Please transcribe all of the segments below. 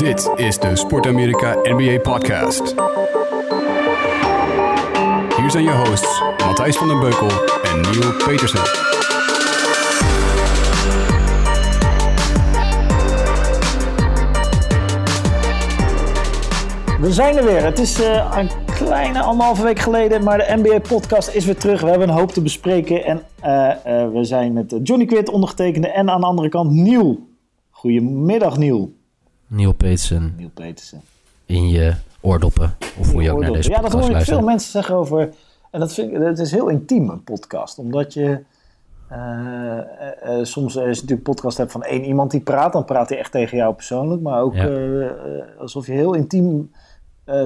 Dit is de Sport Amerika NBA Podcast. Hier zijn je hosts Matthijs van den Beukel en Neil Petersen. We zijn er weer. Het is uh, een kleine anderhalve week geleden, maar de NBA-podcast is weer terug. We hebben een hoop te bespreken en uh, uh, we zijn met Johnny Quid ondergetekende en aan de andere kant Nieuw. Goedemiddag Nieuw. Neil Petersen. Neil Petersen. In je oordoppen. Of hoe je ook naar deze Ja, dat hoor ik veel mensen zeggen over... En dat vind ik, het is heel intiem, een podcast. Omdat je... Uh, uh, uh, soms als je natuurlijk podcast hebt van één iemand die praat, dan praat hij echt tegen jou persoonlijk. Maar ook ja. alsof je heel intiem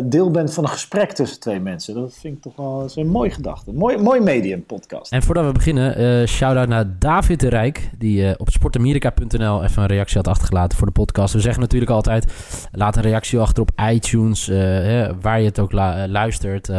deel bent van een gesprek tussen twee mensen. Dat vind ik toch wel een mooie gedachte. Mooi, mooi medium podcast. En voordat we beginnen, uh, shout-out naar David de Rijk, die uh, op sportamerika.nl even een reactie had achtergelaten voor de podcast. We zeggen natuurlijk altijd, laat een reactie achter op iTunes, waar je het ook luistert.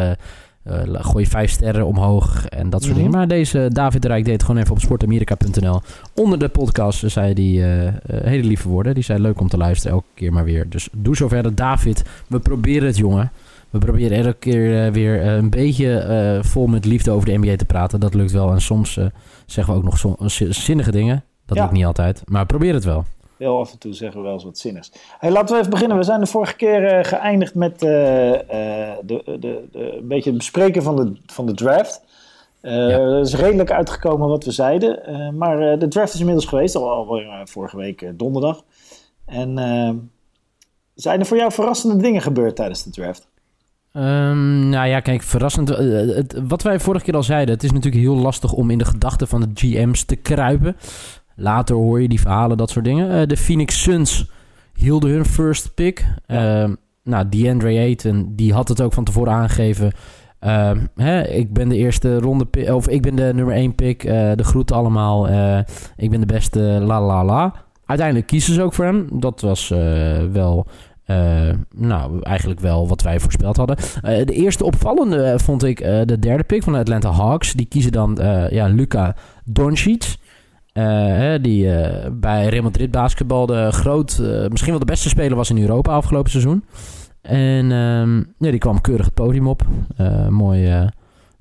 Gooi vijf sterren omhoog en dat soort mm-hmm. dingen. Maar deze David de Rijk deed gewoon even op sportamerika.nl. Onder de podcast zei die hele lieve woorden. Die zei leuk om te luisteren, elke keer maar weer. Dus doe zo verder. David, we proberen het jongen. We proberen elke keer uh, weer uh, een beetje uh, vol met liefde over de NBA te praten. Dat lukt wel. En soms zeggen we ook nog zinnige dingen. Dat ja. lukt niet altijd. Maar probeer het wel. Heel af en toe zeggen we wel eens wat zinnigs. Hey, laten we even beginnen. We zijn de vorige keer geëindigd met de, de, de, een beetje het bespreken van de, van de draft. Ja. Er is redelijk uitgekomen wat we zeiden. maar de draft is inmiddels geweest. Al, al vorige week donderdag. En zijn er voor jou verrassende dingen gebeurd tijdens de draft? Um, nou ja, kijk, verrassend. Uh, het, wat wij vorige keer al zeiden, het is natuurlijk heel lastig om in de gedachten van de GM's te kruipen. Later hoor je die verhalen, dat soort dingen. Uh, de Phoenix Suns hielden hun first pick. Ja. Uh, nou, DeAndre Ayton, die had het ook van tevoren aangegeven. Hè, ik ben de eerste ronde pick, of ik ben de nummer 1 pick. de groeten allemaal. ik ben de beste, la la la. Uiteindelijk kiezen ze ook voor hem. Dat was wel uh, nou, eigenlijk wel wat wij voorspeld hadden. Uh, de eerste opvallende uh, vond ik de derde pick van de Atlanta Hawks. Die kiezen dan ja, Luca Doncic. Die bij Real Madrid basketbal de groot, misschien wel de beste speler was in Europa afgelopen seizoen. En um, ja, die kwam keurig het podium op. mooi,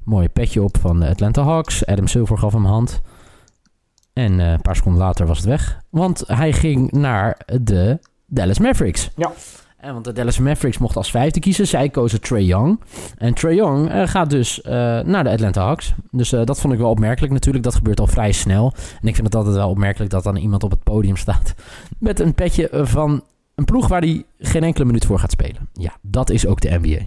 mooi petje op van de Atlanta Hawks. Adam Silver gaf hem hand. En een paar seconden later was het weg. Want hij ging naar de Dallas Mavericks. Ja. En want de Dallas Mavericks mochten als vijfde kiezen. Zij kozen Trey Young. En Trey Young uh, gaat dus uh, naar de Atlanta Hawks. Dus uh, dat vond ik wel opmerkelijk natuurlijk. Dat gebeurt al vrij snel. En ik vind het altijd wel opmerkelijk dat dan iemand op het podium staat... met een petje van een ploeg waar hij geen enkele minuut voor gaat spelen. Ja, dat is ook de NBA.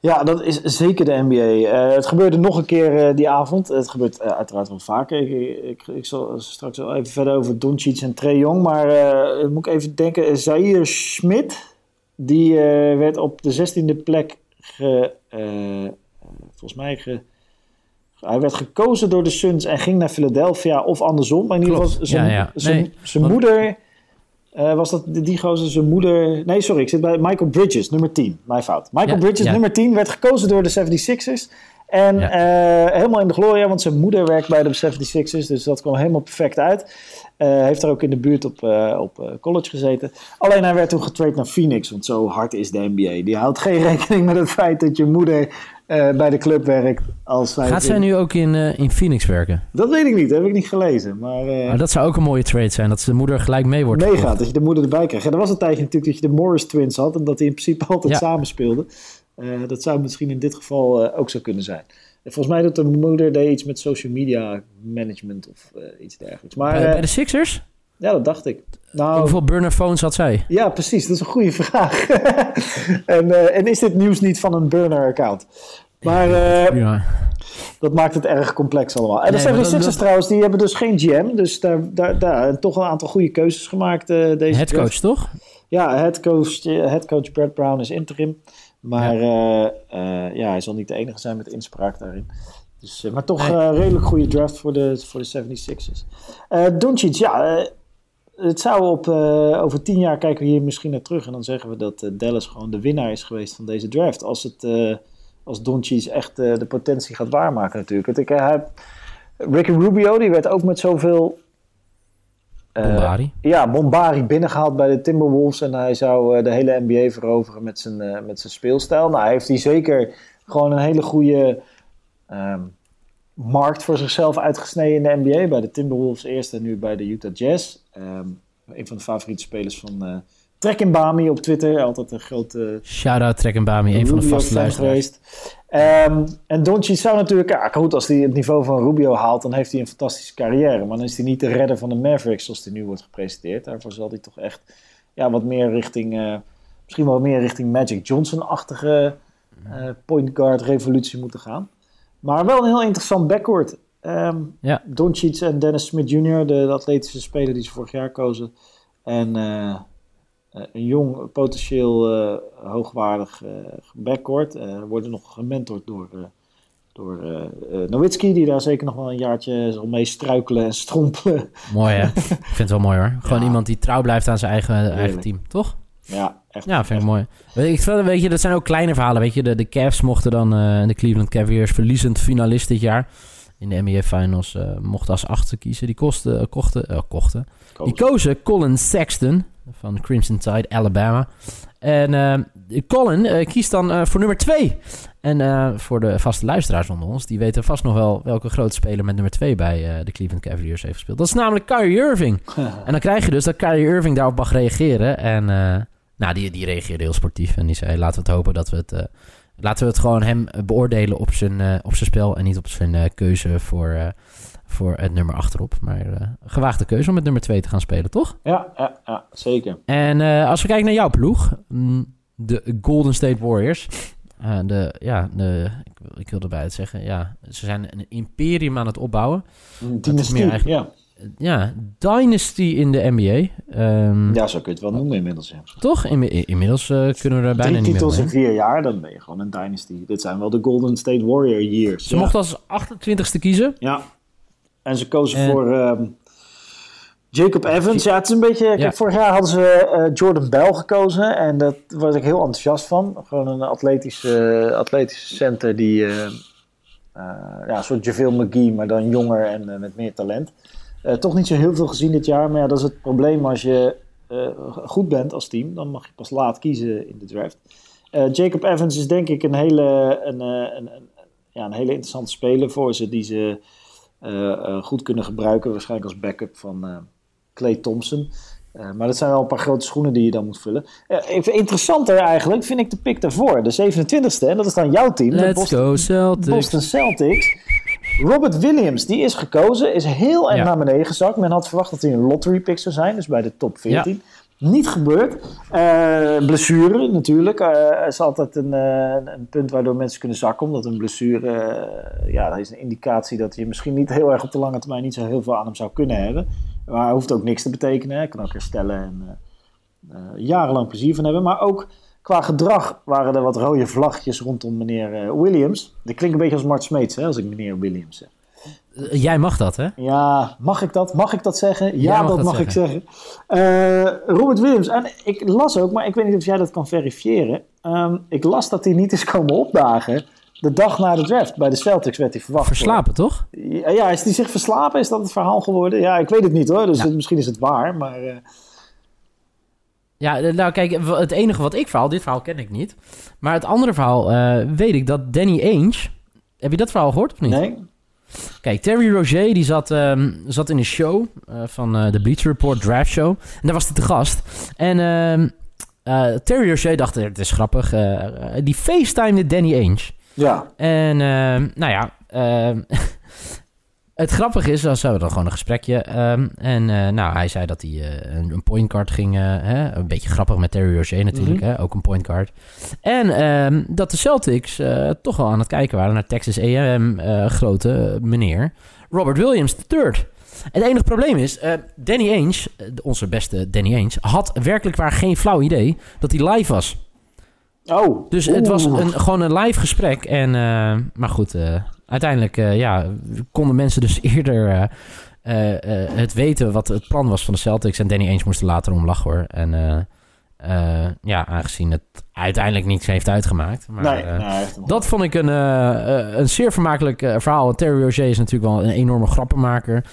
Ja, dat is zeker de NBA. Uh, het gebeurde nog een keer uh, die avond. Het gebeurt uh, uiteraard wel vaker. Ik, ik, ik, zal straks wel even verder over Doncic en Trey Young. Maar moet ik even denken. Zaire Schmidt, die werd op de 16e plek ge, volgens mij ge, hij werd gekozen door de Suns en ging naar Philadelphia of andersom. Maar in ieder geval zijn ja, ja. nee, moeder... Uh, was dat die gozer zijn moeder... Nee, sorry, ik zit bij Michael Bridges, nummer 10. Mijn fout. Michael ja, Bridges, ja. nummer 10, werd gekozen door de 76ers. En ja. uh, helemaal in de gloria, want zijn moeder werkt bij de 76ers. Dus dat kwam helemaal perfect uit. Uh, heeft er ook in de buurt op, op college gezeten. Alleen hij werd toen getraind naar Phoenix, want zo hard is de NBA. Die houdt geen rekening met het feit dat je moeder uh, bij de club werkt. Als Gaat zij nu ook in, uh, in Phoenix werken? Dat weet ik niet, dat heb ik niet gelezen. Maar, uh, maar dat zou ook een mooie trade zijn, dat de moeder gelijk mee wordt. Meegaat, dat je de moeder erbij krijgt. Ja, er was een tijdje natuurlijk dat je de Morris Twins had en dat die in principe altijd ja. samen speelden. dat zou misschien in dit geval ook zo kunnen zijn. En volgens mij doet de moeder deed iets met social media management of iets dergelijks. Maar, bij, bij de Sixers? Ja, dat dacht ik. Nou, Hoeveel burner phones had zij? Ja, precies. Dat is een goede vraag. en, uh, en, is dit nieuws niet van een burner-account? Maar uh, ja. dat maakt het erg complex allemaal. En nee, de 76ers dat... trouwens, die hebben dus geen GM. Dus daar, daar, daar toch een aantal goede keuzes gemaakt. Uh, deze headcoach, draft. toch? Ja, headcoach, headcoach Brad Brown is interim. Maar ja. ja, hij zal niet de enige zijn met inspraak daarin. Dus, maar toch nee. redelijk goede draft voor de, voor de 76ers. Doncic, ja het zou op, uh, over tien jaar kijken we hier misschien naar terug en dan zeggen we dat uh, Dallas gewoon de winnaar is geweest van deze draft. Als, het, uh, als Doncic echt de potentie gaat waarmaken natuurlijk. Ik, hij, Ricky Rubio, die werd ook met zoveel Bombari. ja, Bombari binnengehaald bij de Timberwolves. En hij zou de hele NBA veroveren met zijn, met zijn speelstijl. Nou, hij heeft hij zeker gewoon een hele goede ehm, markt voor zichzelf uitgesneden in de NBA. Bij de Timberwolves eerst en nu bij de Utah Jazz. Um, een van de favoriete spelers van uh, Trek Bami op Twitter. Altijd een grote... Shout-out Trek Bami, een van de vaste luisteraars. Um, en Doncic zou natuurlijk... Ja, goed, als hij het niveau van Rubio haalt... dan heeft hij een fantastische carrière. Maar dan is hij niet de redder van de Mavericks... zoals hij nu wordt gepresenteerd. Daarvoor zal hij toch echt ja, wat meer richting... Uh, misschien wel meer richting Magic Johnson-achtige... Uh, point guard revolutie moeten gaan. Maar wel een heel interessant backcourt. Um, ja. Doncic en Dennis Smith Jr., de, atletische speler die ze vorig jaar kozen. En uh, een jong, potentieel uh, hoogwaardig uh, backcourt. worden nog gementord door, door Nowitzki, die daar zeker nog wel een jaartje zal mee struikelen en strompelen. Mooi hè? Ik vind het wel mooi hoor. Gewoon iemand die trouw blijft aan zijn eigen, eigen team, toch? Ja, echt. Ja, vind ik mooi. Ik weet je, dat zijn ook kleine verhalen. Weet je, de, de Cavs mochten dan, uh, de Cleveland Cavaliers, verliezend finalist dit jaar. In de NBA Finals uh, mochten als achtste kiezen. Die kosten, uh, kochten, kochten. Die kozen Colin Sexton van Crimson Tide, Alabama. En Colin kiest dan voor nummer twee. En voor de vaste luisteraars onder ons, die weten vast nog wel welke grote speler met nummer 2 bij de Cleveland Cavaliers heeft gespeeld. Dat is namelijk Kyrie Irving. en dan krijg je dus dat Kyrie Irving daarop mag reageren. En nou, die, die reageerde heel sportief. En die zei, laten we het hopen dat we het... Uh, laten we het gewoon hem beoordelen op zijn, uh, op zijn spel... en niet op zijn uh, keuze voor, voor het nummer achterop. Maar gewaagde keuze om met nummer 2 te gaan spelen, toch? Ja, ja, ja zeker. En als we kijken naar jouw ploeg... Mm, de Golden State Warriors... de, ja, de, ik, ik wil erbij het zeggen, ja, ze zijn een imperium aan het opbouwen. Dynastie, meer eigenlijk, ja ja, Dynasty in de NBA. Um, ja, zo kun je het wel noemen inmiddels. Ja. Toch? inmiddels uh, kunnen we er bijna Drie niet titels in vier jaar, dan ben je gewoon een Dynasty. Dit zijn wel de Golden State Warrior years. Ze mochten als 28ste kiezen. Ja. En ze kozen voor um, Jacob Evans. Ja, het is een beetje... Kijk, vorig jaar hadden ze uh, Jordan Bell gekozen. En daar was ik heel enthousiast van. Gewoon een atletische, atletische center die... Uh, ja, een soort JaVale McGee, maar dan jonger en met meer talent. Uh, toch niet zo heel veel gezien dit jaar, maar ja, dat is het probleem als je uh, goed bent als team. Dan mag je pas laat kiezen in de draft. Uh, Jacob Evans is denk ik een hele, een, een, een, ja, een hele interessante speler voor ze, die ze goed kunnen gebruiken. Waarschijnlijk als backup van Clay Thompson. maar dat zijn wel een paar grote schoenen die je dan moet vullen. even interessanter eigenlijk vind ik de pick daarvoor. De 27e, en dat is dan jouw team. Let's Boston, go Celtics. Boston Celtics. Robert Williams, die is gekozen, is heel erg naar beneden gezakt. Men had verwacht dat hij een lottery pick zou zijn, dus bij de top 14. Niet gebeurd. Uh, blessure natuurlijk. Uh, is altijd een, uh, een, punt waardoor mensen kunnen zakken. Omdat een blessure, ja, dat is een indicatie dat je misschien niet heel erg op de lange termijn niet zo heel veel aan hem zou kunnen hebben. Maar hoeft ook niks te betekenen. Hij kan ook herstellen en jarenlang plezier van hebben. Maar ook Qua gedrag waren er wat rode vlaggetjes rondom meneer Williams. Dat klinkt een beetje als Mart Smeets, hè, als ik meneer Williams zeg. Eh, jij mag dat, hè? Ja, mag ik dat? Mag ik dat zeggen? Ja, dat, mag ik zeggen. Uh, Robert Williams, en ik las ook, maar ik weet niet of jij dat kan verifiëren. Um, ik las dat hij niet is komen opdagen de dag na de draft. Bij de Celtics werd hij verwacht. Verslapen, toch? Ja, ja, is hij zich verslapen? Is dat het verhaal geworden? Ja, ik weet het niet hoor, dus misschien is het waar, maar... Uh, ja, eh, nou kijk, het enige wat ik verhaal, dit verhaal ken ik niet. Maar het andere verhaal uh, weet ik dat Danny Ainge... Heb je dat verhaal gehoord of niet? Nee. Kijk, Terry Roger die zat, um, zat in een show uh, van uh, de Bleacher Report Draft Show. En daar was hij te gast. En uh, Terry Roger dacht, het is grappig, die facetimede Danny Ainge. Ja. En ehm, nou ja, ehm, Het grappige is, als we dan gewoon een gesprekje. Um, en uh, nou, hij zei dat hij uh, een, een point guard ging. Uh, hè, een beetje grappig met Terry Rozier natuurlijk, mm -hmm. hè, ook een point guard. En um, dat de Celtics toch wel aan het kijken waren naar Texas A&M grote meneer Robert Williams III. Het enige probleem is, Danny Ainge, onze beste Danny Ainge, had werkelijk waar geen flauw idee dat hij live was. Oh. Dus het was een, gewoon een live gesprek. En, maar goed, uiteindelijk uh, ja, konden mensen dus eerder uh, uh, het weten wat het plan was van de Celtics. En Danny Ainge moest er later om lachen hoor. En Uh, ja, aangezien het uiteindelijk niets heeft uitgemaakt. Maar, nee, uh, nee, dat vond ik een, uh, een zeer vermakelijk verhaal. Terry Roger is natuurlijk wel een enorme grappenmaker.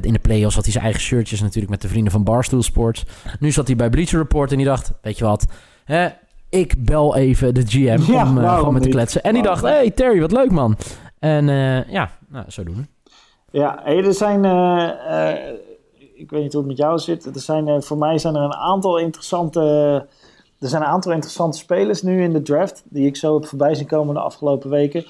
in de play-offs had hij zijn eigen shirtjes natuurlijk met de vrienden van Barstool Sports. Nu zat hij bij Bleacher Report en die dacht, weet je wat... Hè, ik bel even de GM ja, om gewoon met te kletsen. En die dacht, hé hey, Terry, wat leuk man. En ja, nou, zo doen. Ja, hey, er zijn ik weet niet hoe het met jou zit. Er zijn, eh, voor mij zijn er een aantal interessante. Er zijn een aantal interessante spelers nu in de draft. Die ik zo heb voorbij zien komen de afgelopen weken.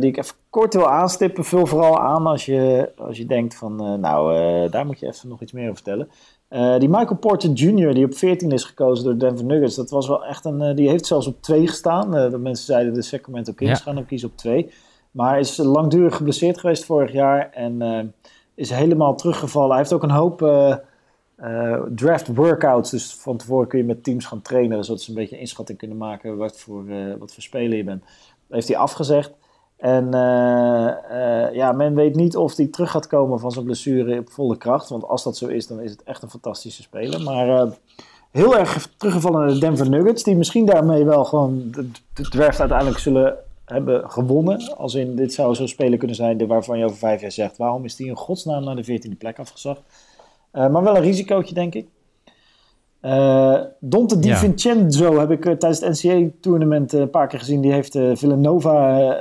Die ik even kort wil aanstippen. Vul vooral aan als je, als je denkt van. Nou, daar moet je even nog iets meer over vertellen. Die Michael Porter Jr., die op 14 is gekozen door de Denver Nuggets. Dat was wel echt een. die heeft zelfs op 2 gestaan. de mensen zeiden de Sacramento Kings ja. gaan ook kiezen op 2. Maar is langdurig geblesseerd geweest vorig jaar. En is helemaal teruggevallen. Hij heeft ook een hoop uh, uh, draft workouts. Dus van tevoren kun je met teams gaan trainen, zodat ze een beetje inschatting kunnen maken wat voor, uh, wat voor speler je bent. Dat heeft hij afgezegd. En ja, men weet niet of hij terug gaat komen van zijn blessure op volle kracht. Want als dat zo is, dan is het echt een fantastische speler. Maar heel erg teruggevallen naar de Denver Nuggets. Die misschien daarmee wel gewoon de, de draft uiteindelijk zullen hebben gewonnen. Als in, dit zou zo'n speler kunnen zijn waarvan je over vijf jaar zegt... waarom is die in godsnaam naar de 14e plek afgezakt? Maar wel een risicootje, denk ik. Uh, Dante Di Vincenzo heb ik uh, tijdens het NCAA-tournament een paar keer gezien. Die heeft Villanova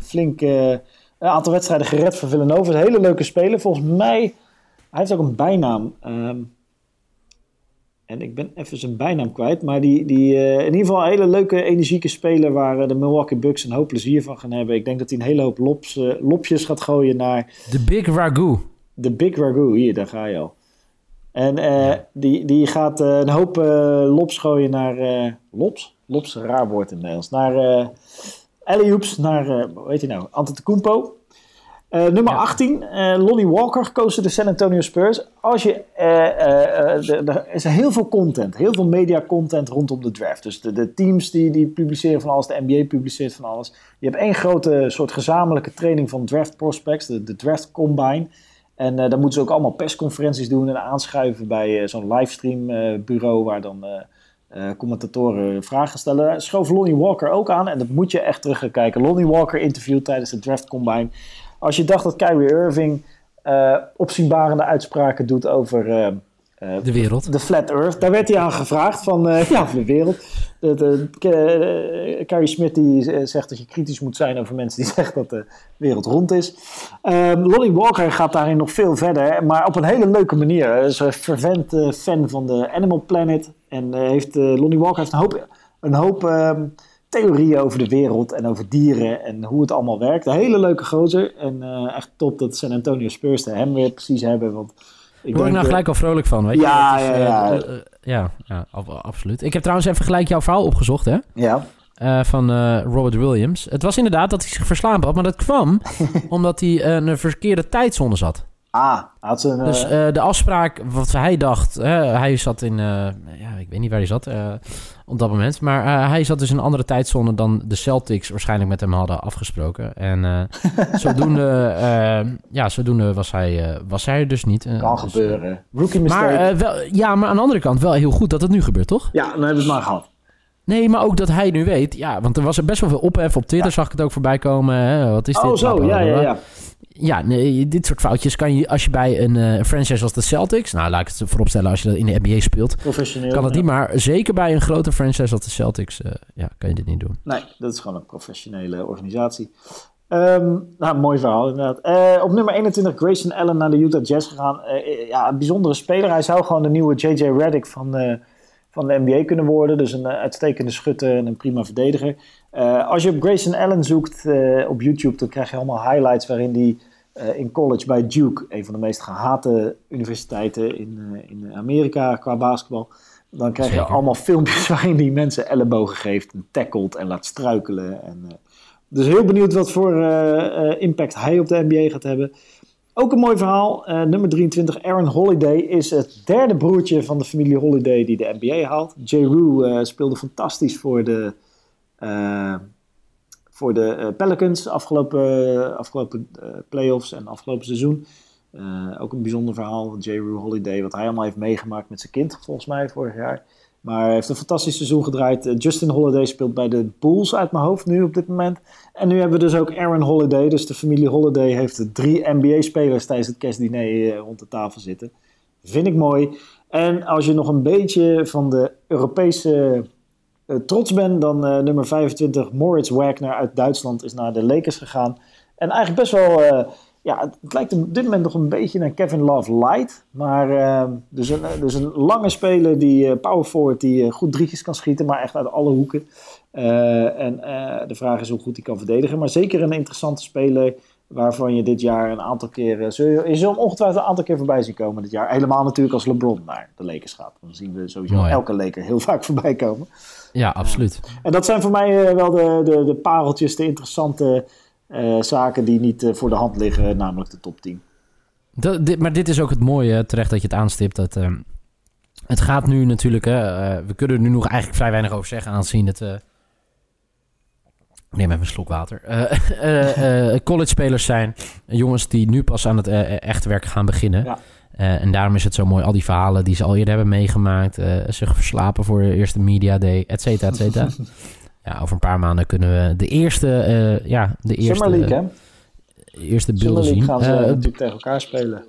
flink een aantal wedstrijden gered voor Villanova. Een hele leuke speler. Volgens mij, hij heeft ook een bijnaam. Ehm, en ik ben even zijn bijnaam kwijt. Maar die, die in ieder geval een hele leuke, energieke speler waar de Milwaukee Bucks een hoop plezier van gaan hebben. Ik denk dat hij een hele hoop lops, lopjes gaat gooien naar... De Big Ragu. De Big Ragu, hier, daar ga je al. En ja. die, die gaat een hoop lops gooien naar... lops? Lops, raar woord in het Nederlands. Naar uh, naar, hoe heet hij nou? Antetokounmpo. Uh, nummer ja. 18, uh, Lonnie Walker, gekozen de San Antonio Spurs. Als je, uh, er is heel veel content, heel veel media content rondom de draft. Dus de, de, teams die, die publiceren van alles, de NBA publiceert van alles. Je hebt één grote soort gezamenlijke training van draft prospects, de, de Draft Combine. En dan moeten ze ook allemaal persconferenties doen en aanschuiven bij zo'n livestream bureau waar dan commentatoren vragen stellen. Daar schoof Lonnie Walker ook aan en dat moet je echt terug gaan kijken. Lonnie Walker interviewt tijdens de Draft Combine. Als je dacht dat Kyrie Irving opzienbarende uitspraken doet over de wereld. De flat earth. Daar werd hij aan gevraagd van ja, de wereld. De, de, Kyrie Smith die zegt dat je kritisch moet zijn over mensen die zeggen dat de wereld rond is. Um, Lonnie Walker gaat daarin nog veel verder, maar op een hele leuke manier. Hij is een fervent fan van de Animal Planet. En heeft, Lonnie Walker heeft een hoop, een hoop um, theorieën over de wereld en over dieren en hoe het allemaal werkt. Een hele leuke gozer. En echt top dat San Antonio Spurs hem weer precies hebben. Want word ik nou gelijk al vrolijk van, weet je? Ja, is, ja, ja. Uh, uh, ja, ja, absoluut. Ik heb trouwens even gelijk jouw verhaal opgezocht, hè? Ja. Uh, van Robert Williams. Het was inderdaad dat hij zich verslapen had, maar dat kwam omdat hij een verkeerde tijdzone zat. Ah, had ze een, Dus de afspraak, wat hij dacht, hij zat in, ja, ik weet niet waar hij zat op dat moment. Maar uh, hij zat dus in een andere tijdzone dan de Celtics waarschijnlijk met hem hadden afgesproken. En uh, zodoende, uh, ja, zodoende was hij, was hij er dus niet. kan dus, gebeuren. Rookie mistake. Maar, wel, ja, maar aan de andere kant wel heel goed dat het nu gebeurt, toch? Ja, dan hebben we het maar gehad. Nee, maar ook dat hij nu weet. Ja, want er was er best wel veel ophef. Op Twitter ja. zag ik het ook voorbij komen. Hè? Wat is dit? Oh, zo, ja, ja, ja. Ja, nee, dit soort foutjes kan je als je bij een uh, franchise als de Celtics, nou laat ik het vooropstellen als je dat in de NBA speelt, professioneel, kan dat niet, maar zeker bij een grote franchise als de Celtics, uh, ja, kan je dit niet doen. Nee, dat is gewoon een professionele organisatie. Um, nou, mooi verhaal inderdaad. Uh, op nummer 21 Grayson Allen naar de Utah Jazz gegaan. ja, een bijzondere speler. Hij zou gewoon de nieuwe JJ Redick van, van de NBA kunnen worden. Dus een uitstekende schutter en een prima verdediger. Uh, als je op Grayson Allen zoekt uh, op YouTube, dan krijg je allemaal highlights waarin die uh, in college bij Duke, een van de meest gehate universiteiten in, in Amerika qua basketbal. Dan krijg je Zeker. allemaal filmpjes waarin die mensen ellebogen geeft en tackelt en laat struikelen. En, dus heel benieuwd wat voor impact hij op de NBA gaat hebben. Ook een mooi verhaal. nummer 23, Aaron Holiday, is het derde broertje van de familie Holiday die de NBA haalt. J. Rue speelde fantastisch voor de uh, voor de Pelicans afgelopen, afgelopen playoffs en afgelopen seizoen. ook een bijzonder verhaal van J. Rue Holiday, wat hij allemaal heeft meegemaakt met zijn kind, volgens mij, vorig jaar. Maar hij heeft een fantastisch seizoen gedraaid. Justin Holiday speelt bij de Bulls uit mijn hoofd nu op dit moment. En nu hebben we dus ook Aaron Holiday. Dus de familie Holiday heeft drie NBA-spelers tijdens het kerstdiner rond de tafel zitten. Vind ik mooi. En als je nog een beetje van de Europese uh, trots bent, dan uh, nummer 25 Moritz Wagner uit Duitsland is naar de Lakers gegaan. En eigenlijk best wel, ja, het lijkt op dit moment nog een beetje naar Kevin Love light. Maar dus, een, dus een lange speler, die power forward, die goed drietjes kan schieten, maar echt uit alle hoeken. en de vraag is hoe goed hij kan verdedigen. Maar zeker een interessante speler waarvan je dit jaar een aantal keer... Zul je, je zult hem ongetwijfeld een aantal keer voorbij zien komen dit jaar. Helemaal natuurlijk als LeBron naar de Lakers gaat. Dan zien we sowieso elke Laker heel vaak voorbij komen. Ja, absoluut. En dat zijn voor mij uh, wel de, de, de pareltjes, de interessante uh, zaken die niet uh, voor de hand liggen, namelijk de top 10. Dat, dit, maar dit is ook het mooie, terecht dat je het aanstipt. Dat, het gaat nu natuurlijk, we kunnen er nu nog eigenlijk vrij weinig over zeggen, aanzien het neem even een slok water. Uh, uh, college-spelers zijn jongens die nu pas aan het echte werk gaan beginnen. Ja. en daarom is het zo mooi, al die verhalen die ze al eerder hebben meegemaakt. zich verslapen voor de eerste Media Day, et cetera, et cetera. ja, over een paar maanden kunnen we de eerste... ja, de eerste, Summer League, hè? Eerste beelden zien. gaan ze natuurlijk tegen elkaar spelen.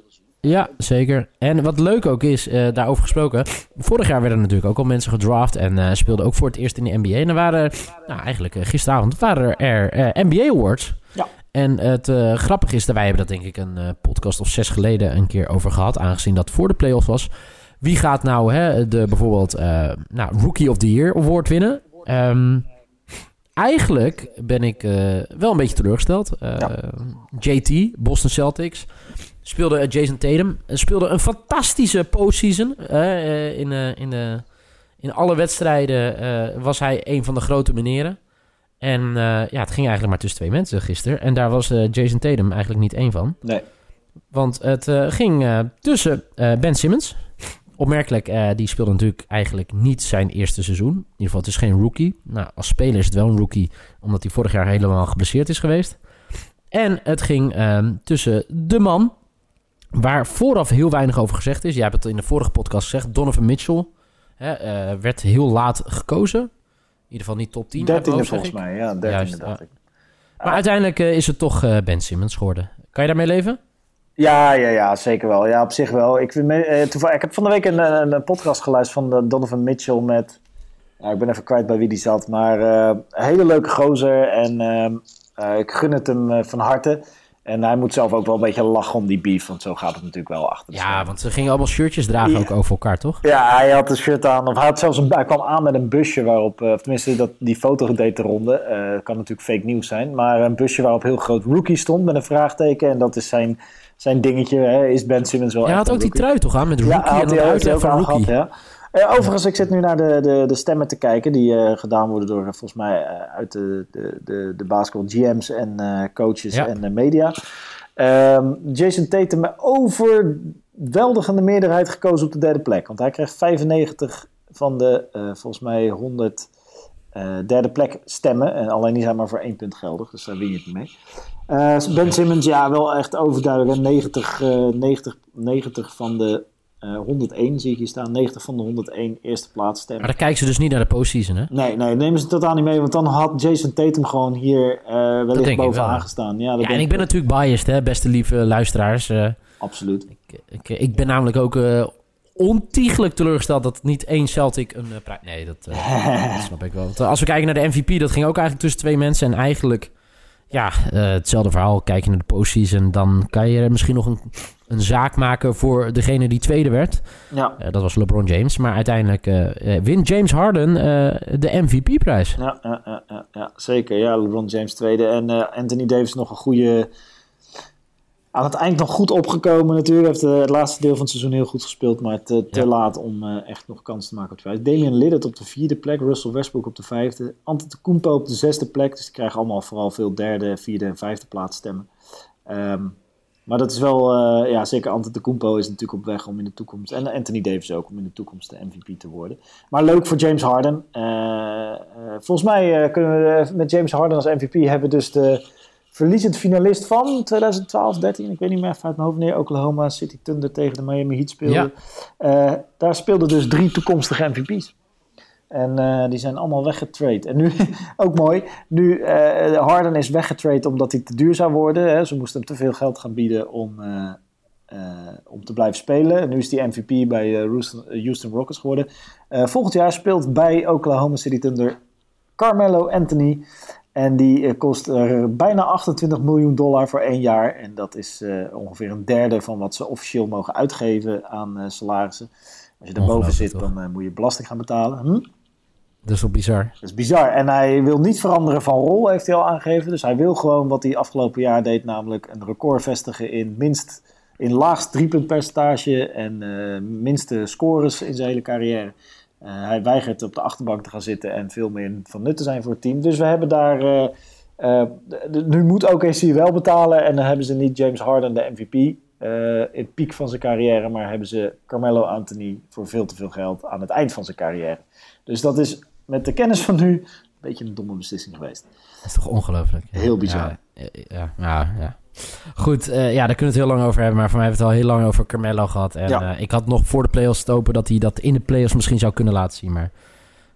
Ja, zeker. En wat leuk ook is, uh, daarover gesproken. Vorig jaar werden natuurlijk ook al mensen gedraft en uh, speelden ook voor het eerst in de NBA. En er waren, nou eigenlijk uh, gisteravond, waren er NBA Awards. Ja. En het grappige is dat wij hebben dat denk ik een podcast of zes geleden een keer over gehad. Aangezien dat voor de playoffs was. Wie gaat nou hè, de bijvoorbeeld nou, Rookie of the Year award winnen? Um, eigenlijk ben ik wel een beetje teleurgesteld. Ja. JT, Boston Celtics speelde Jason Tatum. Speelde een fantastische postseason. Uh, in, in, in alle wedstrijden was hij een van de grote meneren. En ja, het ging eigenlijk maar tussen twee mensen gisteren. En daar was Jason Tatum eigenlijk niet één van. Nee. Want het ging tussen Ben Simmons. Opmerkelijk, die speelde natuurlijk eigenlijk niet zijn eerste seizoen. In ieder geval, het is geen rookie. Nou, als speler is het wel een rookie, omdat hij vorig jaar helemaal geblesseerd is geweest. En het ging ehm, tussen de man Waar vooraf heel weinig over gezegd is. Jij hebt het in de vorige podcast gezegd. Donovan Mitchell hè, uh, werd heel laat gekozen. In ieder geval niet top 10. 13 volgens mij, ja. 13 dacht ik. Maar uiteindelijk uh, is het toch Ben Simmons geworden. Kan je daarmee leven? Ja, ja, ja, zeker wel. Ja, op zich wel. Ik, vind, ik heb van de week een, een, podcast geluisterd van Donovan Mitchell met... Ja, ik ben even kwijt bij wie die zat. Maar een hele leuke gozer. En ik gun het hem van harte. En hij moet zelf ook wel een beetje lachen om die beef, want zo gaat het natuurlijk wel achter. Ja, want ze gingen allemaal shirtjes dragen ook over elkaar, toch? Ja, hij had een shirt aan. Of hij, had zelfs een, hij kwam aan met een busje waarop, of tenminste dat, die foto deed de ronde. Kan natuurlijk fake nieuws zijn. Maar een busje waarop heel groot rookie stond met een vraagteken. En dat is zijn, zijn dingetje. Hè, is Ben Simmons wel Ja, hij had ook die trui toch aan met rookie ja, en dan uitleg van rookie. Gehad, ja. Uh, overigens, ik zit nu naar de, de, de stemmen te kijken die uh, gedaan worden door volgens mij uit de, de, de, de basketball GM's en coaches ja. en media. Um, Jason Tatum met overweldigende meerderheid gekozen op de derde plek. Want hij kreeg 95 van de volgens mij 100 uh, derde plek stemmen. En alleen die zijn maar voor één punt geldig, dus daar win je het niet mee. Uh, ben Simmons, ja, wel echt overduidelijk. 90, 90, 90 van de uh, 101 zie ik hier staan. 90 van de 101 eerste plaats stemmen. Maar dan kijken ze dus niet naar de postseason, hè? Nee, nee, nemen ze totaal niet mee. Want dan had Jason Tatum gewoon hier wellicht bovenaan gestaan. Ja, ja en ik ben natuurlijk biased, hè, beste lieve luisteraars. Absoluut. Ik, ik, ik, ben namelijk ook ontiegelijk teleurgesteld dat niet één Celtic een prijs... Nee, dat, dat, snap ik wel. Want, als we kijken naar de MVP, dat ging ook eigenlijk tussen twee mensen. En eigenlijk, ja, hetzelfde verhaal. Kijk je naar de postseason, dan kan je er misschien nog een een zaak maken voor degene die tweede werd. Ja. Dat was LeBron James. Maar uiteindelijk wint James Harden de MVP-prijs. Ja, ja, ja, ja, zeker. Ja, LeBron James tweede. En Anthony Davis nog een goede... Aan het eind nog goed opgekomen natuurlijk. Heeft het laatste deel van het seizoen heel goed gespeeld. Maar te, te laat om echt nog kans te maken op de vijfde. Damian Lillard op de vierde plek. Russell Westbrook op de vijfde. Antetokounmpo op de zesde plek. Dus die krijgen allemaal vooral veel derde, vierde en vijfde plaats stemmen. Um, maar dat is wel, uh, ja, zeker Antetokounmpo is natuurlijk op weg om in de toekomst, en Anthony Davis ook, om in de toekomst de MVP te worden. Maar leuk voor James Harden. Volgens mij kunnen we met James Harden als MVP hebben dus de verliezend finalist van 2012, 13, ik weet niet meer even uit mijn hoofd wanneer Oklahoma City Thunder tegen de Miami Heat speelde. Ja. daar speelden dus drie toekomstige MVP's. En die zijn allemaal weggetrade. En nu, ook mooi, nu Harden is weggetrade omdat hij te duur zou worden. Hè. Ze moesten hem te veel geld gaan bieden om, om te blijven spelen. En nu is hij MVP bij Houston Rockets geworden. volgend jaar speelt bij Oklahoma City Thunder Carmelo Anthony. En die eh, kost bijna 28 miljoen dollar voor één jaar. En dat is eh, ongeveer een derde van wat ze officieel mogen uitgeven aan salarissen. Als je daarboven zit, dan moet je belasting gaan betalen. Hm? Dat is wel bizar. Dat is bizar. En hij wil niet veranderen van rol, heeft hij al aangegeven. Dus hij wil gewoon wat hij afgelopen jaar deed, namelijk een record vestigen in minst in laagst driepuntpercentage en minste scores in zijn hele carrière. Uh, hij weigert op de achterbank te gaan zitten en veel meer van nut te zijn voor het team. Dus we hebben daar. Uh, uh, nu moet OKC wel betalen en dan hebben ze niet James Harden, de MVP, in het piek van zijn carrière, maar hebben ze Carmelo Anthony voor veel te veel geld aan het eind van zijn carrière. Dus dat is met de kennis van nu beetje een domme beslissing geweest. Dat is toch ongelooflijk? Heel bizar. Ja, ja, ja, ja. Goed, uh, ja, daar kunnen we het heel lang over hebben. Maar voor mij hebben we het al heel lang over Carmelo gehad. En ja. uh, ik had nog voor de playoffs stopen dat hij dat in de playoffs misschien zou kunnen laten zien. Maar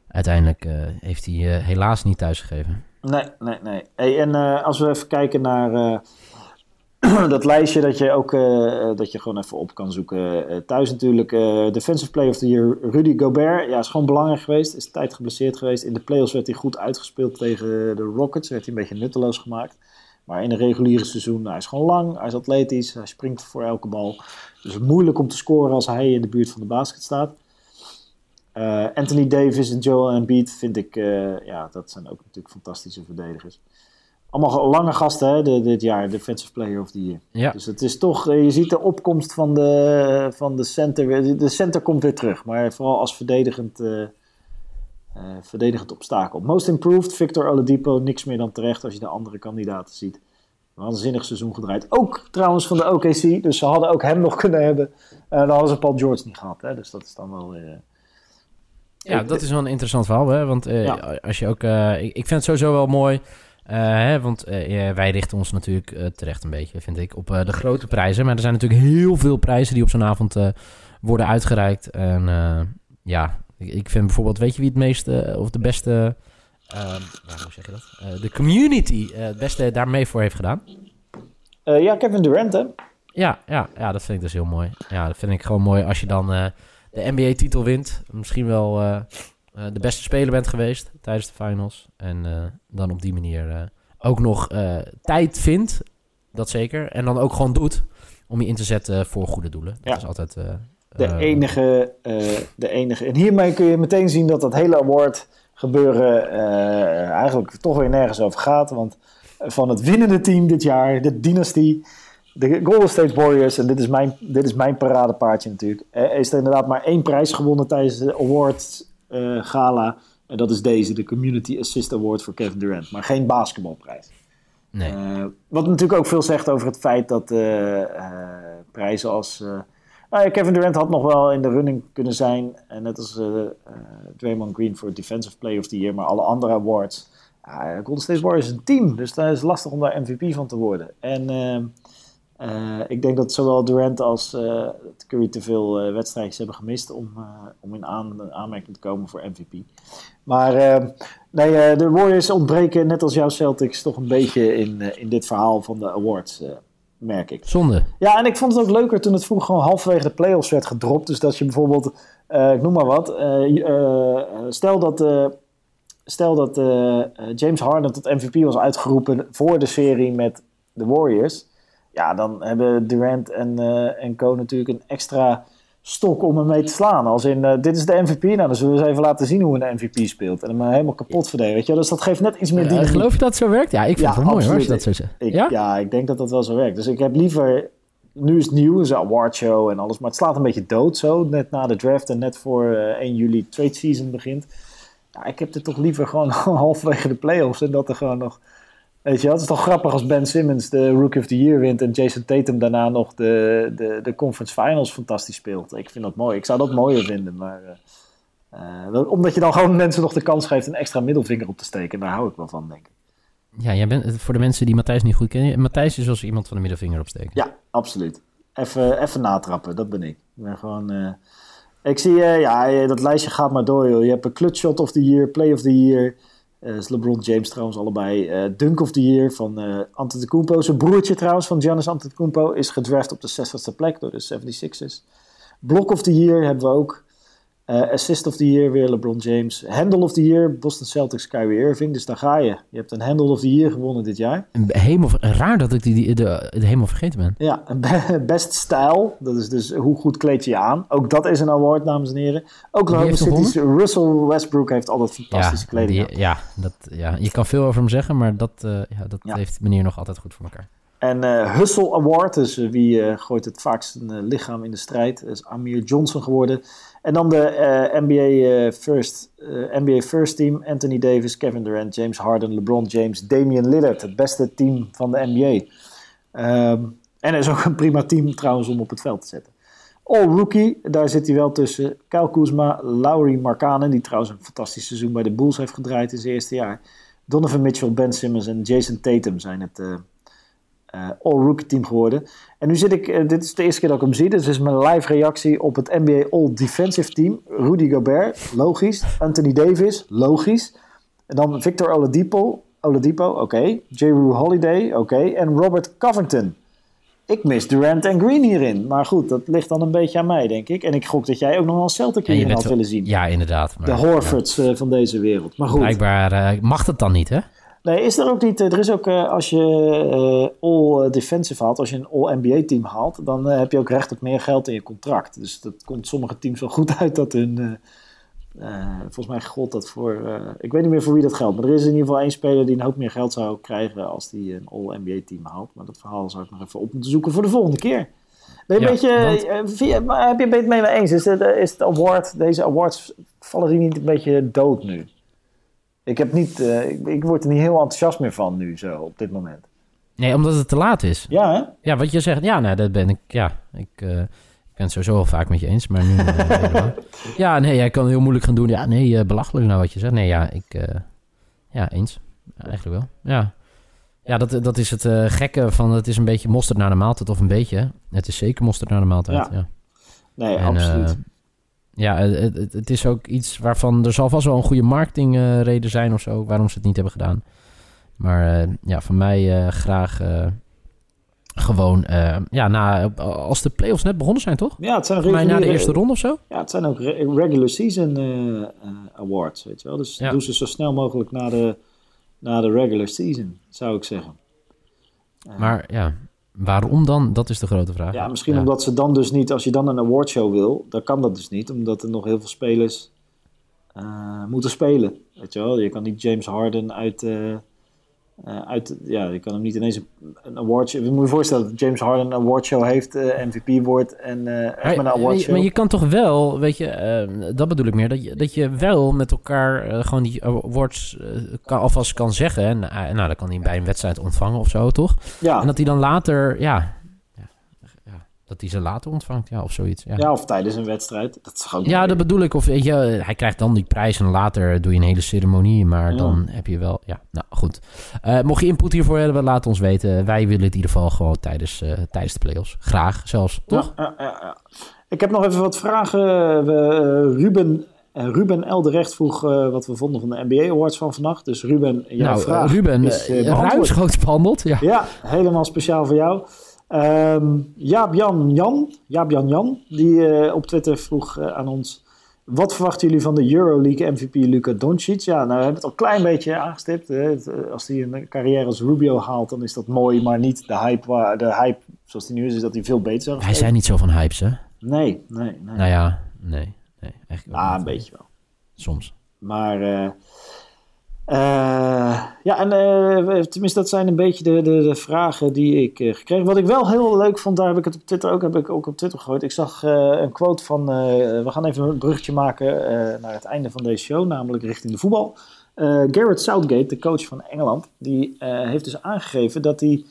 uiteindelijk uh, heeft hij helaas niet thuisgegeven. Nee, nee, nee. Hey, en als we even kijken naar dat lijstje dat je ook dat je gewoon even op kan zoeken. thuis natuurlijk Defensive Player of the Year Rudy Gobert. Ja, is gewoon belangrijk geweest. Is tijd geblesseerd geweest. In de playoffs werd hij goed uitgespeeld tegen de Rockets. Werd hij een beetje nutteloos gemaakt. Maar in een reguliere seizoen, hij is gewoon lang, hij is atletisch, hij springt voor elke bal. Dus moeilijk om te scoren als hij in de buurt van de basket staat. Anthony Davis en Joel Embiid vind ik, ja, dat zijn ook natuurlijk fantastische verdedigers. Allemaal lange gasten hè, dit jaar, Defensive Player of the Year. Ja. Dus het is toch, eh, je ziet de opkomst van de, van de center. De center komt weer terug, maar vooral als verdedigend, uh, uh, verdedigend obstakel. Most Improved, Victor Oladipo, niks meer dan terecht als je de andere kandidaten ziet. Waanzinnig seizoen gedraaid. Ook trouwens van de OKC, dus ze hadden ook hem nog kunnen hebben. Uh, dan hadden ze Paul George niet gehad, hè? dus dat is dan wel... Uh, ja, dat is wel een interessant verhaal, hè? want ja. als je ook... ik, ik vind het sowieso wel mooi... hè, want wij richten ons natuurlijk terecht een beetje, vind ik, op de grote prijzen. Maar er zijn natuurlijk heel veel prijzen die op zo'n avond worden uitgereikt. En ja, ik, vind bijvoorbeeld, weet je wie het meeste of de beste, uh, hoe zeg je dat? De community het beste daarmee voor heeft gedaan? Eh, ja, Kevin Durant, hè? Ja, ja, ja, dat vind ik dus heel mooi. Ja, dat vind ik gewoon mooi als je dan de NBA-titel wint. Misschien wel de beste speler bent geweest tijdens de finals. En dan op die manier ook nog tijd vindt, dat zeker. En dan ook gewoon doet om je in te zetten voor goede doelen. Dat is altijd de, enige, de enige. En hiermee kun je meteen zien dat dat hele award gebeuren eigenlijk toch weer nergens over gaat. Want van het winnende team dit jaar, de dynastie, de Golden State Warriors, en dit is mijn, dit is mijn paradepaardje natuurlijk, is er inderdaad maar één prijs gewonnen tijdens de award gala. En dat is deze, de Community Assist Award voor Kevin Durant. Maar geen basketbalprijs. Nee. wat natuurlijk ook veel zegt over het feit dat prijzen als nou Kevin Durant had nog wel in de running kunnen zijn. En net als Draymond Green voor Defensive Player of the Year. Maar alle andere awards. Golden State Warriors is een team. Dus dat is lastig om daar MVP van te worden. En eh, ik denk dat zowel Durant als Curry te veel wedstrijdjes hebben gemist. Om, om in aan, aanmerking te komen voor MVP. Maar nee, de Warriors ontbreken net als jouw Celtics toch een beetje in, in dit verhaal van de awards merk ik. Zonde. Ja, en ik vond het ook leuker toen het vroeger gewoon halverwege de playoffs werd gedropt. Dus dat je bijvoorbeeld, uh, ik noem maar wat, uh, uh, stel dat, stel dat James Harden tot MVP was uitgeroepen voor de serie met de Warriors. Ja, dan hebben Durant en, en Co natuurlijk een extra stok om hem mee te slaan. Als in, uh, dit is de MVP, nou dan zullen we eens even laten zien hoe een MVP speelt. En hem helemaal kapot verdedigen, weet je Dus dat geeft net iets meer ja, Geloof je dat zo werkt? Ja, ik vind het wel mooi hoor, als je dat zo zegt. Ik, ja? ja, ik denk dat dat wel zo werkt. Dus ik heb liever... Nu is het nieuw, is een awardshow en alles, maar het slaat een beetje dood zo. Net na de draft en net voor uh, 1 juli trade season begint. Ja, ik heb het toch liever gewoon halverwege de playoffs en dat er gewoon nog Weet je, het is toch grappig als Ben Simmons de Rookie of the Year wint en Jason Tatum daarna nog de, de, de Conference Finals fantastisch speelt. Ik vind dat mooi. Ik zou dat mooier vinden, maar uh, omdat je dan gewoon mensen nog de kans geeft een extra middelvinger op te steken. Daar hou ik wel van, denk ik. Ja, jij bent, voor de mensen die Matthijs niet goed kennen, Matthijs is als iemand van de middelvinger opsteken. Ja, absoluut. Even, even natrappen, dat ben ik. Ik ben gewoon... Uh, Ik zie, uh, ja, dat lijstje gaat maar door, joh. Je hebt een clutch shot of the year, play of the year. Uh, is LeBron James trouwens allebei. Uh, Dunk of the year van uh, Antetokounmpo. Zijn broertje trouwens van Giannis Antetokounmpo is gedraft op de 60ste plek door de 76ers. Block of the year hebben we ook. Uh, assist of the Year weer LeBron James. Handle of the Year Boston Celtics Kyrie Irving. Dus daar ga je. Je hebt een Handle of the Year gewonnen dit jaar. Hemel, raar dat ik die, die, de, de helemaal vergeten ben. Ja, Best Style. Dat is dus hoe goed kleed je je aan. Ook dat is een award, dames en heren. Oklahoma City's Russell Westbrook heeft altijd fantastische ja, kleding. Die, ja, dat, ja, je kan veel over hem zeggen, maar dat, uh, ja, dat ja. heeft meneer nog altijd goed voor elkaar. En uh, Hustle Award, dus wie uh, gooit het vaakst lichaam in de strijd, is Amir Johnson geworden. En dan de NBA, First, NBA First Team, Anthony Davis, Kevin Durant, James Harden, LeBron James, Damian Lillard. Het beste team van de NBA. Um, en er is ook een prima team trouwens om op het veld te zetten. All Rookie, daar zit hij wel tussen. Kyle Kuzma, Laurie Markkanen, die trouwens een fantastisch seizoen bij de Bulls heeft gedraaid in zijn eerste jaar. Donovan Mitchell, Ben Simmons en Jason Tatum zijn het uh, All-Rookie team geworden. En nu zit ik, uh, dit is de eerste keer dat ik hem zie, dus dit is mijn live reactie op het NBA All-Defensive team. Rudy Gobert, logisch. Anthony Davis, logisch. En dan Victor Oladipo, Oladipo oké. Okay. J. Rue Holiday, oké. Okay. En Robert Covington. Ik mis Durant en Green hierin. Maar goed, dat ligt dan een beetje aan mij, denk ik. En ik gok dat jij ook nog wel een Celtic hierin had willen zien. Ja, inderdaad. Maar, de Horfords ja. uh, van deze wereld. Maar goed. Blijkbaar mag het dan niet, hè? Nee, is er ook niet. Er is ook, uh, als je uh, all defensive haalt, als je een all NBA team haalt, dan uh, heb je ook recht op meer geld in je contract. Dus dat komt sommige teams wel goed uit dat hun. volgens mij gold dat voor. ik weet niet meer voor wie dat geldt. Maar er is in ieder geval één speler die een hoop meer geld zou krijgen als die een all NBA team haalt. Maar dat verhaal zou ik nog even op moeten zoeken voor de volgende keer. Ben je ja, een beetje, want... via, heb je het mee eens? Is het, is het award, deze awards, vallen die niet een beetje dood nu? Ik, heb niet, uh, ik, ik, word er niet heel enthousiast meer van nu, zo, op dit moment. Nee, omdat het te laat is. Ja, hè? Ja, wat je zegt, ja, nou, dat ben ik, ja, ik, uh, ik ben het sowieso wel vaak met je eens, maar nu... Uh, ja, nee, jij kan heel moeilijk gaan doen. Ja, nee, belachelijk nou wat je zegt. Nee, ja, ik, ja, eens. eigenlijk wel, ja. Ja, dat, dat is het gekke van, het is een beetje mosterd naar de maaltijd, of een beetje. Het is zeker mosterd naar de maaltijd, ja. ja. Nee, en, absoluut ja, het, het, is ook iets waarvan er zal vast wel een goede marketingreden uh, zijn of zo, waarom ze het niet hebben gedaan. Maar uh, ja, van mij uh, graag gewoon, ja, na, als de playoffs net begonnen zijn, toch? Ja, het zijn reguliere, mij na de eerste ronde of zo. Ja, het zijn ook re regular season awards, weet je wel. Dus ja. doe ze zo snel mogelijk na de, na de regular season, zou ik zeggen. maar ja, Waarom dan? Dat is de grote vraag. Ja, misschien ja. omdat ze dan dus niet, als je dan een awardshow wil, dan kan dat dus niet, omdat er nog heel veel spelers uh, moeten spelen. Weet je wel, je kan niet James Harden uit, uh, uh, uit ja, je kan hem niet ineens een, een awardshow. Je moet je voorstellen dat James Harden een awardshow heeft, MVP wordt en echt een awardshow. Maar je kan toch wel, weet je, dat bedoel ik meer, dat je, dat je wel met elkaar gewoon die awards kan, alvast kan zeggen. En, nou, dan kan hij bij een wedstrijd ontvangen of zo, toch? Ja. En dat hij dan later, ja, dat hij ze later ontvangt, ja, of zoiets. Ja, ja of tijdens een wedstrijd. Dat is gewoon ja, dat bedoel ik. Of weet je, hij krijgt dan die prijs en later doe je een hele ceremonie. Maar ja. dan heb je wel, ja, nou goed. Uh, mocht je input hiervoor hebben, laat ons weten. Wij willen het in ieder geval gewoon tijdens, uh, tijdens de playoffs. Graag zelfs, toch? Ja, Ik heb nog even wat vragen. We, uh, Ruben Ruben Elderecht vroeg uh, wat we vonden van de NBA Awards van vannacht. Dus Ruben, jouw nou, vraag Ruben, is uh, ruimschoots behandeld. Ja. ja, helemaal speciaal voor jou. Um, Jan Jan, Jaap Jan Jan, die uh, op Twitter vroeg uh, aan ons... Wat verwachten jullie van de Euroleague MVP Luka Doncic? Ja, nou we hebben het al een klein beetje aangestipt. Hè. Als hij een carrière als Rubio haalt, dan is dat mooi. Maar niet de hype, waar, de hype zoals die nu is, is dat hij veel beter zou Hij zijn niet zo van hypes, hè? Nee, nee, nee. Nou ja, nee. nee ah, een beetje wel. Soms. Maar... Uh, uh, ja, en uh, tenminste, dat zijn een beetje de, de, de vragen die ik uh, gekregen. Wat ik wel heel leuk vond, daar heb ik het op Twitter ook, heb ik ook op Twitter gegooid. Ik zag een quote van, we gaan even een bruggetje maken naar het einde van deze show, namelijk richting de voetbal. Garrett Southgate, de coach van Engeland, die heeft dus aangegeven dat hij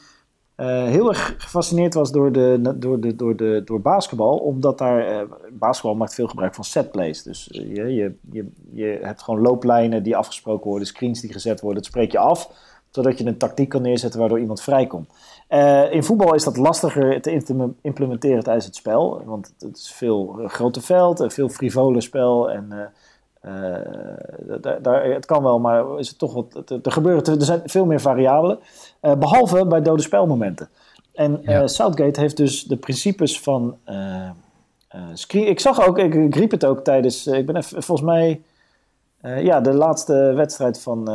heel erg gefascineerd was door, de, door, de, door, de, door basketbal, omdat daar, uh, basketbal maakt veel gebruik van setplays. Dus uh, je, je, je, je hebt gewoon looplijnen die afgesproken worden, screens die gezet worden, dat spreek je af. zodat je een tactiek kan neerzetten waardoor iemand vrijkomt. In voetbal is dat lastiger te implementeren tijdens het spel, want het is veel grote veld veel frivole spel en... Uh, daar, daar, het kan wel, maar is het toch wat, er, gebeuren, er zijn veel meer variabelen. Uh, behalve bij dode spelmomenten. En ja. Southgate heeft dus de principes van screen. Ik zag ook, ik, ik, riep het ook tijdens. ik ben even, volgens mij. ja, de laatste wedstrijd van,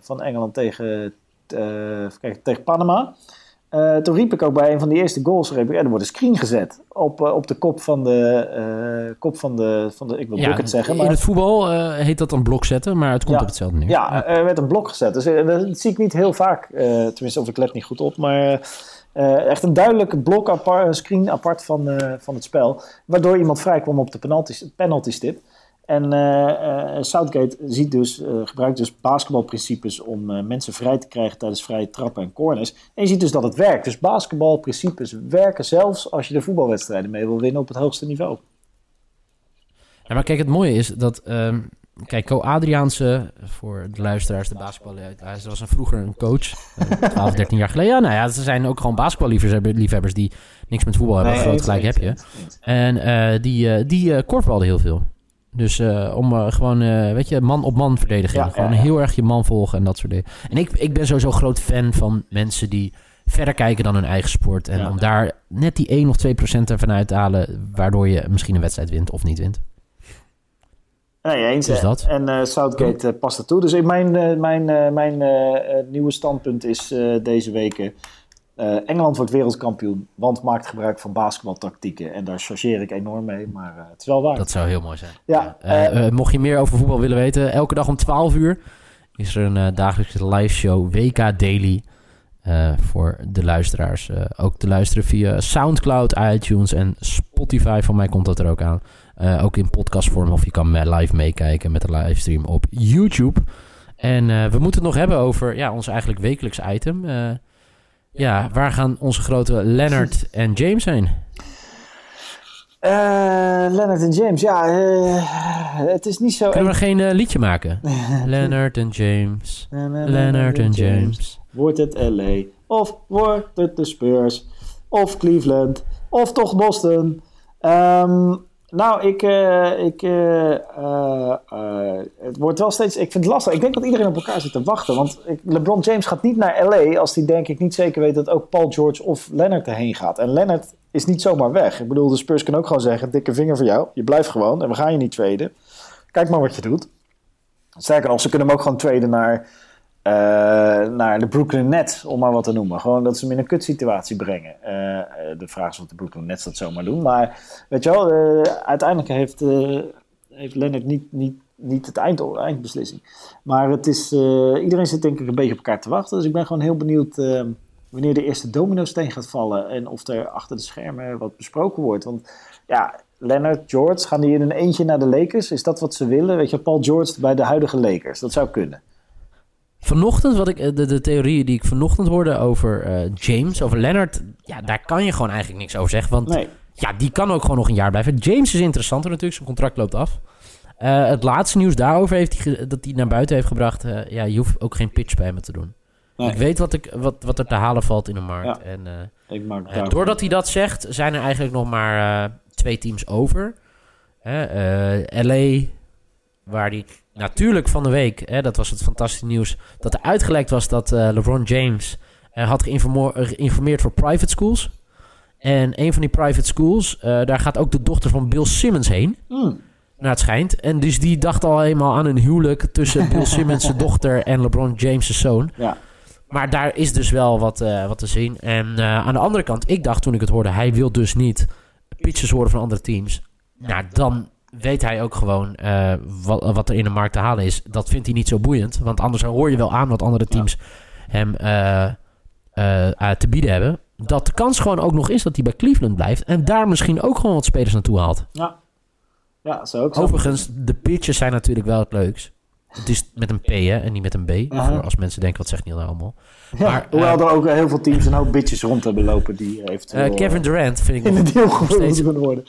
van Engeland tegen, kijk, tegen Panama. Uh, toen riep ik ook bij een van die eerste goals, riep ik, er wordt een screen gezet op, uh, op de kop van de, uh, kop van de, van de, ik wil ja, het zeggen. Maar... In het voetbal heet dat een blok zetten, maar het komt op hetzelfde neer. Ja, er werd een blok gezet. Dus dat zie ik niet heel vaak, tenminste of ik let niet goed op, maar echt een duidelijke blok apart, screen apart van, van het spel, waardoor iemand vrij kwam op de penalty, penalty stip. En uh, Southgate ziet dus, uh, gebruikt dus basketbalprincipes om mensen vrij te krijgen tijdens vrije trappen en corners. En je ziet dus dat het werkt. Dus basketbalprincipes werken zelfs als je de voetbalwedstrijden mee wil winnen op het hoogste niveau. Ja, maar kijk, het mooie is dat... Um, kijk, Co Adriaanse, voor de luisteraars, de basketbal... Hij was een, vroeger een coach, 12, 13 jaar geleden. Ja, nou ja, ze zijn ook gewoon basketballiefhebbers die niks met voetbal hebben. Nee, groot gelijk heb je. En die, die korfbalde heel veel. Dus uh, om uh, gewoon, uh, weet je, man op man verdedigen. Ja, gewoon ja, ja. heel erg je man volgen en dat soort dingen. En ik, ik ben sowieso groot fan van mensen die verder kijken dan hun eigen sport. En om daar net die 1 of 2 procent ervan uit te halen, waardoor je misschien een wedstrijd wint of niet wint. Nee, eens. Dus dat. En Southgate past er toe. Dus mijn, mijn, mijn nieuwe standpunt is deze week uh, Engeland wordt wereldkampioen, want maakt gebruik van basketbaltactieken. En daar chargeer ik enorm mee, maar uh, het is wel waar. Dat zou heel mooi zijn. Ja, uh, mocht je meer over voetbal willen weten, elke dag om 12 uur is er een dagelijkse live show WK Daily. voor de luisteraars. ook te luisteren via Soundcloud, iTunes en Spotify. Van mij komt dat er ook aan. ook in podcastvorm of je kan live meekijken met de livestream op YouTube. En we moeten het nog hebben over ja, ons eigenlijk wekelijks item. Ja, waar gaan onze grote Leonard en James heen? Uh, Leonard en James, ja, uh, het is niet zo... Kunnen we geen uh, liedje maken? Leonard en James, Leonard en James. Wordt het LA, of wordt het de Spurs, of Cleveland, of toch Boston? Um, nou, ik, uh, ik, uh, uh, het wordt wel steeds. Ik vind het lastig. Ik denk dat iedereen op elkaar zit te wachten. Want LeBron James gaat niet naar LA als hij, denk ik, niet zeker weet dat ook Paul George of Leonard erheen gaat. En Leonard is niet zomaar weg. Ik bedoel, de Spurs kunnen ook gewoon zeggen: dikke vinger voor jou. Je blijft gewoon en we gaan je niet traden. Kijk maar wat je doet. Sterker nog, ze kunnen hem ook gewoon traden naar naar de Brooklyn Nets, om maar wat te noemen. Gewoon dat ze hem in een kutsituatie brengen. Uh, de vraag is of de Brooklyn Nets dat zomaar doen. Maar weet je wel, uiteindelijk heeft, heeft Leonard niet, niet, niet het eind, eindbeslissing. Maar het is, iedereen zit denk ik een beetje op elkaar te wachten. Dus ik ben gewoon heel benieuwd wanneer de eerste domino-steen gaat vallen. En of er achter de schermen wat besproken wordt. Want ja, Leonard, George, gaan die in een eentje naar de Lakers? Is dat wat ze willen? Weet je, Paul George bij de huidige Lakers. Dat zou kunnen. Vanochtend, wat ik, eh, de, de theorieën die ik vanochtend hoorde over uh, James, over Leonard, ja, daar kan je gewoon eigenlijk niks over zeggen. Want nee. ja, die kan ook gewoon nog een jaar blijven. James is interessanter natuurlijk, zijn contract loopt af. Uh, het laatste nieuws daarover heeft hij, dat hij naar buiten heeft gebracht. Uh, ja, je hoeft ook geen pitch bij me te doen. Nee. Ik weet wat, ik, wat, wat er te halen valt in de markt. Ja. En, ik maak doordat hij dat zegt, zijn er eigenlijk nog maar twee teams over. LA, waar die natuurlijk van de week, hè, dat was het fantastische nieuws, dat er uitgelekt was dat uh, LeBron James uh, had geïnformeerd voor private schools. En een van die private schools, uh, daar gaat ook de dochter van Bill Simmons heen. Mm. Naar het schijnt. En dus die dacht al eenmaal aan een huwelijk tussen Bill Simmons' dochter en LeBron James' zoon. Ja. Maar daar is dus wel wat, wat te zien. En aan de andere kant, ik dacht toen ik het hoorde, hij wil dus niet pitches horen van andere teams. Nou, dan weet hij ook gewoon uh, wat, wat, er in de markt te halen is. Dat vindt hij niet zo boeiend. Want anders hoor je wel aan wat andere teams hem uh, uh, te bieden hebben. Dat de kans gewoon ook nog is dat hij bij Cleveland blijft. En daar misschien ook gewoon wat spelers naartoe haalt. Ja, ja zo ook. Overigens, de pitches zijn natuurlijk wel het leukst. Het is met een P hè, en niet met een B. Voor als mensen denken, wat zegt Niel nou allemaal? Ja, maar, hoewel er ook heel veel teams een hoop bitches rond hebben lopen die eventueel... Kevin Durant vind ik in de deal kunnen worden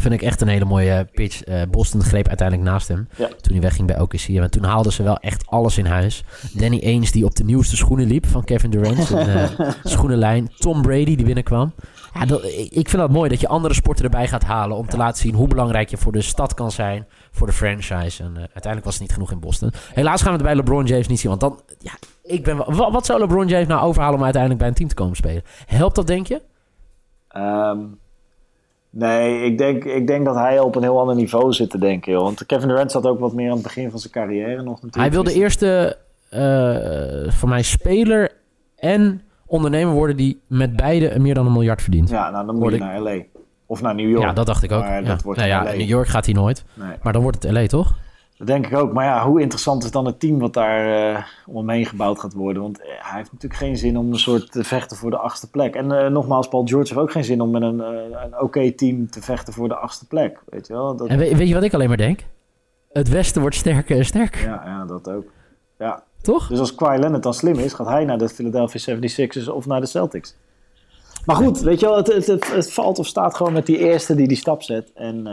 Vind ik echt een hele mooie pitch. Uh, Boston greep uiteindelijk naast hem. Toen hij wegging bij OKC. En toen haalden ze wel echt alles in huis. Danny Ainge die op de nieuwste schoenen liep van Kevin Durant. Uh, schoenenlijn. Tom Brady die binnenkwam. Ja, dat, ik vind dat mooi dat je andere sporten erbij gaat halen. Om te laten zien hoe belangrijk je voor de stad kan zijn. Voor de franchise. En uh, uiteindelijk was het niet genoeg in Boston. Helaas gaan we het bij LeBron James niet zien. Want dan, ja, ik ben, wat, wat zou LeBron James nou overhalen om uiteindelijk bij een team te komen spelen? Helpt dat, denk je? Um, nee, ik denk, ik denk dat hij op een heel ander niveau zit te denken. Joh. Want Kevin Durant zat ook wat meer aan het begin van zijn carrière nog natuurlijk. Hij wil de eerste, uh, van mij, speler en ondernemer worden die met beide meer dan een miljard verdient. Ja, nou dan moet je naar LA. Of naar New York. Ja, dat dacht ik ook. Maar ja. Dat wordt nou ja, New York gaat hij nooit. Nee. Maar dan wordt het LA, toch? Dat denk ik ook. Maar ja, hoe interessant is dan het team wat daar uh, om hem heen gebouwd gaat worden? Want uh, hij heeft natuurlijk geen zin om een soort te vechten voor de achtste plek. En uh, nogmaals, Paul George heeft ook geen zin om met een, een oké okay team te vechten voor de achtste plek. Weet je wel? Dat... En weet, weet, je wat ik alleen maar denk? Het Westen wordt sterker en sterker. Ja, ja dat ook. Ja. Toch? Dus als Kawhi Leonard dan slim is, gaat hij naar de Philadelphia 76ers of naar de Celtics. Maar goed, weet je wel, het, het, het, het, valt of staat gewoon met die eerste die die stap zet. En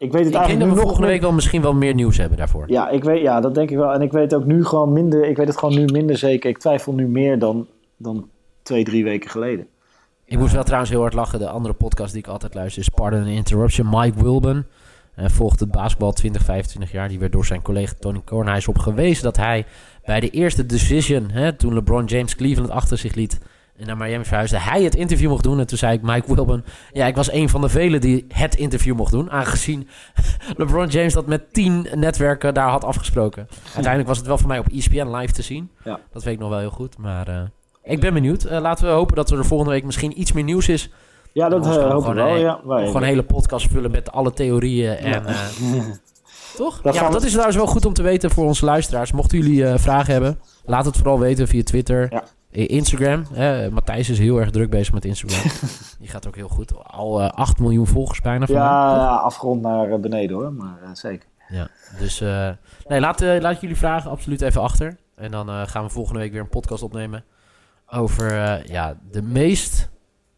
ik weet het ik eigenlijk denk dat we volgende week wel misschien wel meer nieuws hebben daarvoor. Ja, ik weet, ja, dat denk ik wel. En ik weet ook nu gewoon minder. Ik weet het gewoon nu minder zeker. Ik twijfel nu meer dan, dan twee, drie weken geleden. Ik moest wel trouwens heel hard lachen. De andere podcast die ik altijd luister is Pardon Interruption. Mike Wilben uh, volgt het basketbal 20, 25 jaar. Die werd door zijn collega Tony Kornhuis op gewezen dat hij bij de eerste decision, hè, toen LeBron James Cleveland achter zich liet, en naar Miami verhuisde, hij het interview mocht doen. En toen zei ik, Mike Wilben, ja, ik was een van de velen die het interview mocht doen. Aangezien LeBron James dat met tien netwerken daar had afgesproken. Uiteindelijk was het wel voor mij op ESPN live te zien. Ja. Dat weet ik nog wel heel goed. Maar uh, ik ben benieuwd. Uh, laten we hopen dat er de volgende week misschien iets meer nieuws is. Ja, dat uh, hoop ik wel, ja. Wij, gewoon een hele podcast vullen met alle theorieën en... Toch? Dat ja, dat is trouwens wel goed om te weten voor onze luisteraars. Mochten jullie vragen hebben, laat het vooral weten via Twitter. Ja. Instagram. Matthijs is heel erg druk bezig met Instagram. Die gaat ook heel goed. Al uh, eh, 8 miljoen volgers bijna. Van ja, ja, afgerond naar eh, beneden hoor, maar uh, zeker. Ja, dus nee, laat, laat jullie vragen absoluut even achter. En dan gaan we volgende week weer een podcast opnemen over ja, de meest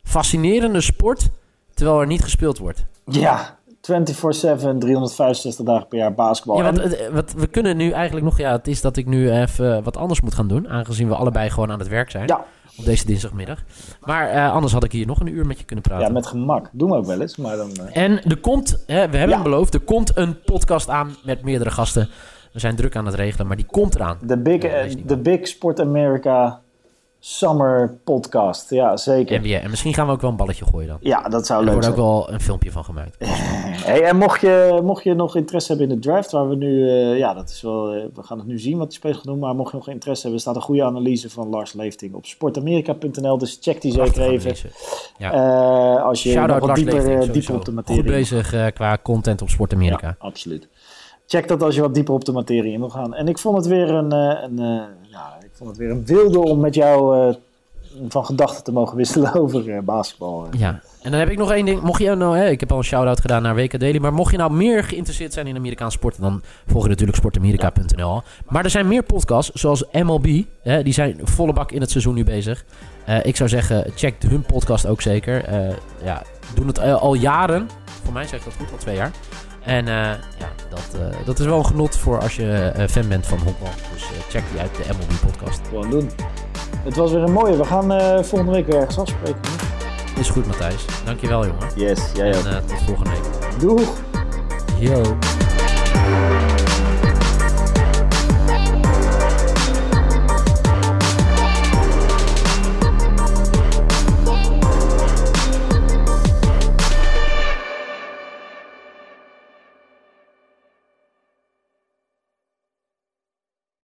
fascinerende sport terwijl er niet gespeeld wordt. Ja, 24-7, 365 dagen per jaar basketbal. Ja, wat, wat, we kunnen nu eigenlijk nog... Ja, het is dat ik nu even wat anders moet gaan doen. Aangezien we allebei gewoon aan het werk zijn. Ja. Op deze dinsdagmiddag. Maar uh, anders had ik hier nog een uur met je kunnen praten. Ja, met gemak. Doen we ook wel eens. Maar dan, uh... En er komt, hè, we hebben ja. beloofd, er komt een podcast aan met meerdere gasten. We zijn druk aan het regelen, maar die komt eraan. De Big, uh, Big Sport America Summer podcast. Ja, zeker. NBA. En misschien gaan we ook wel een balletje gooien dan. Ja, dat zou leuk zijn. Er wordt ook wel een filmpje van gemaakt. hey, en mocht je, mocht je nog interesse hebben in de draft, waar we nu, uh, ja, dat is wel, uh, we gaan het nu zien wat die spelers gaan doen, maar mocht je nog interesse hebben, staat een goede analyse van Lars Leefting op sportamerika.nl, dus check die zeker even. Ja. Uh, als je nog wat dieper, dieper op de materie... Goed bezig qua content op Sportamerika. Ja, absoluut. Check dat als je wat dieper op de materie in wil gaan. En ik vond het weer een, een vond het weer een wilde om met jou uh, van gedachten te mogen wisselen over uh, basketbal. Ja, en dan heb ik nog één ding. Mocht je nou, hè, ik heb al een shout-out gedaan naar WK Daily, maar mocht je nou meer geïnteresseerd zijn in Amerikaanse sporten, dan volg je natuurlijk sportamerika.nl. Maar er zijn meer podcasts, zoals MLB, hè, die zijn volle bak in het seizoen nu bezig. Ik zou zeggen, check hun podcast ook zeker. ja, doen het al jaren. Voor mij zegt dat goed, al twee jaar. En uh, ja, dat, uh, dat is wel een genot voor als je uh, fan bent van honkbal. Dus check die uit, de MLB podcast. Gewoon doen. Het was weer een mooie. We gaan volgende week weer ergens afspreken. Is goed, Matthijs. Dankjewel, jongen. Yes, jij en, ook. tot volgende week. Doeg! Yo.